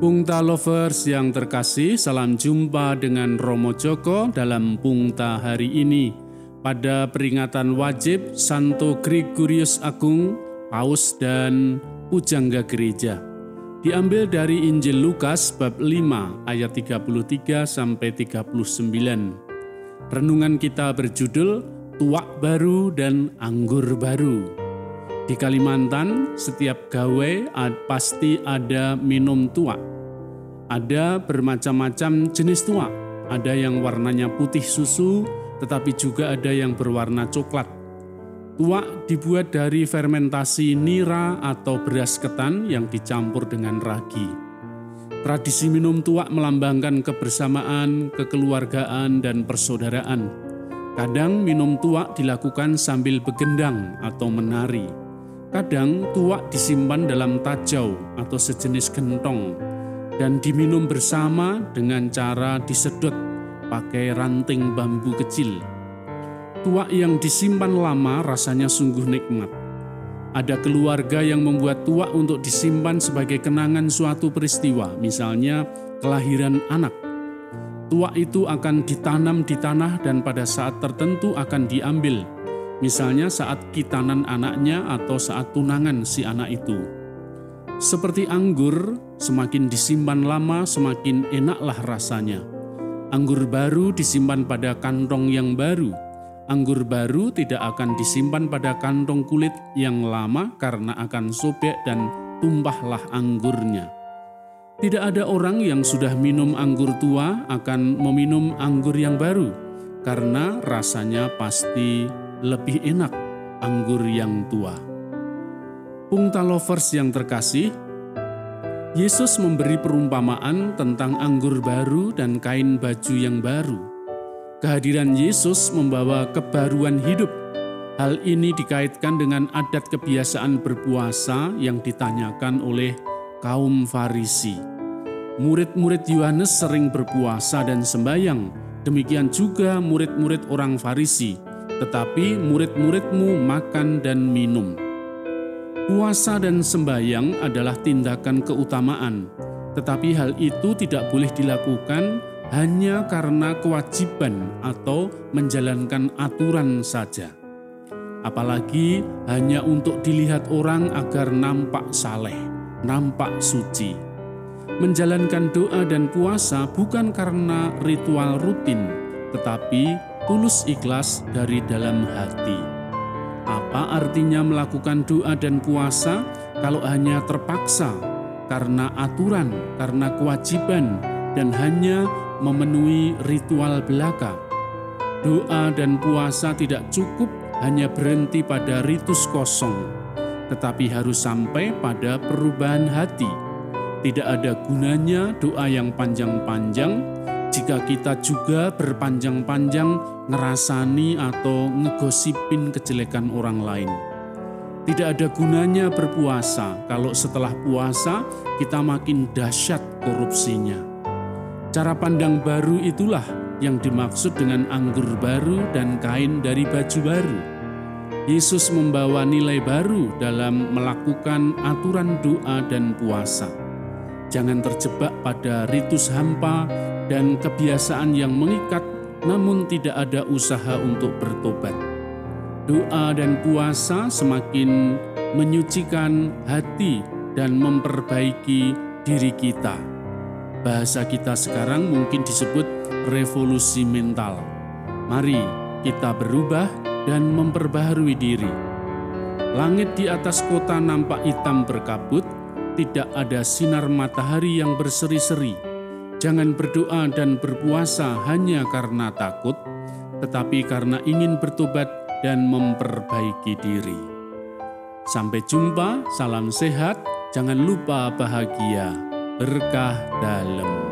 Pungta Lovers yang terkasih, salam jumpa dengan Romo Joko dalam Pungta hari ini. Pada peringatan wajib Santo Gregorius Agung, Paus dan Pujangga Gereja. Diambil dari Injil Lukas bab 5 ayat 33 sampai 39. Renungan kita berjudul Tuak Baru dan Anggur Baru. Di Kalimantan, setiap gawe pasti ada minum tuak. Ada bermacam-macam jenis tuak. Ada yang warnanya putih susu, tetapi juga ada yang berwarna coklat. Tuak dibuat dari fermentasi nira atau beras ketan yang dicampur dengan ragi. Tradisi minum tuak melambangkan kebersamaan, kekeluargaan, dan persaudaraan. Kadang minum tuak dilakukan sambil begendang atau menari. Kadang tuak disimpan dalam tajau atau sejenis gentong dan diminum bersama dengan cara disedot pakai ranting bambu kecil. Tuak yang disimpan lama rasanya sungguh nikmat. Ada keluarga yang membuat tuak untuk disimpan sebagai kenangan suatu peristiwa, misalnya kelahiran anak. Tuak itu akan ditanam di tanah dan pada saat tertentu akan diambil misalnya saat kitanan anaknya atau saat tunangan si anak itu. Seperti anggur, semakin disimpan lama semakin enaklah rasanya. Anggur baru disimpan pada kantong yang baru. Anggur baru tidak akan disimpan pada kantong kulit yang lama karena akan sobek dan tumpahlah anggurnya. Tidak ada orang yang sudah minum anggur tua akan meminum anggur yang baru, karena rasanya pasti lebih enak anggur yang tua. Pungta lovers yang terkasih, Yesus memberi perumpamaan tentang anggur baru dan kain baju yang baru. Kehadiran Yesus membawa kebaruan hidup. Hal ini dikaitkan dengan adat kebiasaan berpuasa yang ditanyakan oleh kaum Farisi. Murid-murid Yohanes sering berpuasa dan sembayang, demikian juga murid-murid orang Farisi tetapi murid-muridmu makan dan minum. Puasa dan sembahyang adalah tindakan keutamaan, tetapi hal itu tidak boleh dilakukan hanya karena kewajiban atau menjalankan aturan saja. Apalagi hanya untuk dilihat orang agar nampak saleh, nampak suci. Menjalankan doa dan puasa bukan karena ritual rutin, tetapi tulus ikhlas dari dalam hati. Apa artinya melakukan doa dan puasa kalau hanya terpaksa karena aturan, karena kewajiban, dan hanya memenuhi ritual belaka? Doa dan puasa tidak cukup hanya berhenti pada ritus kosong, tetapi harus sampai pada perubahan hati. Tidak ada gunanya doa yang panjang-panjang jika kita juga berpanjang-panjang ngerasani atau ngegosipin kejelekan orang lain. Tidak ada gunanya berpuasa kalau setelah puasa kita makin dahsyat korupsinya. Cara pandang baru itulah yang dimaksud dengan anggur baru dan kain dari baju baru. Yesus membawa nilai baru dalam melakukan aturan doa dan puasa. Jangan terjebak pada ritus hampa dan kebiasaan yang mengikat, namun tidak ada usaha untuk bertobat. Doa dan puasa semakin menyucikan hati dan memperbaiki diri kita. Bahasa kita sekarang mungkin disebut revolusi mental. Mari kita berubah dan memperbaharui diri. Langit di atas kota nampak hitam berkabut, tidak ada sinar matahari yang berseri-seri Jangan berdoa dan berpuasa hanya karena takut, tetapi karena ingin bertobat dan memperbaiki diri. Sampai jumpa, salam sehat, jangan lupa bahagia, berkah dalam.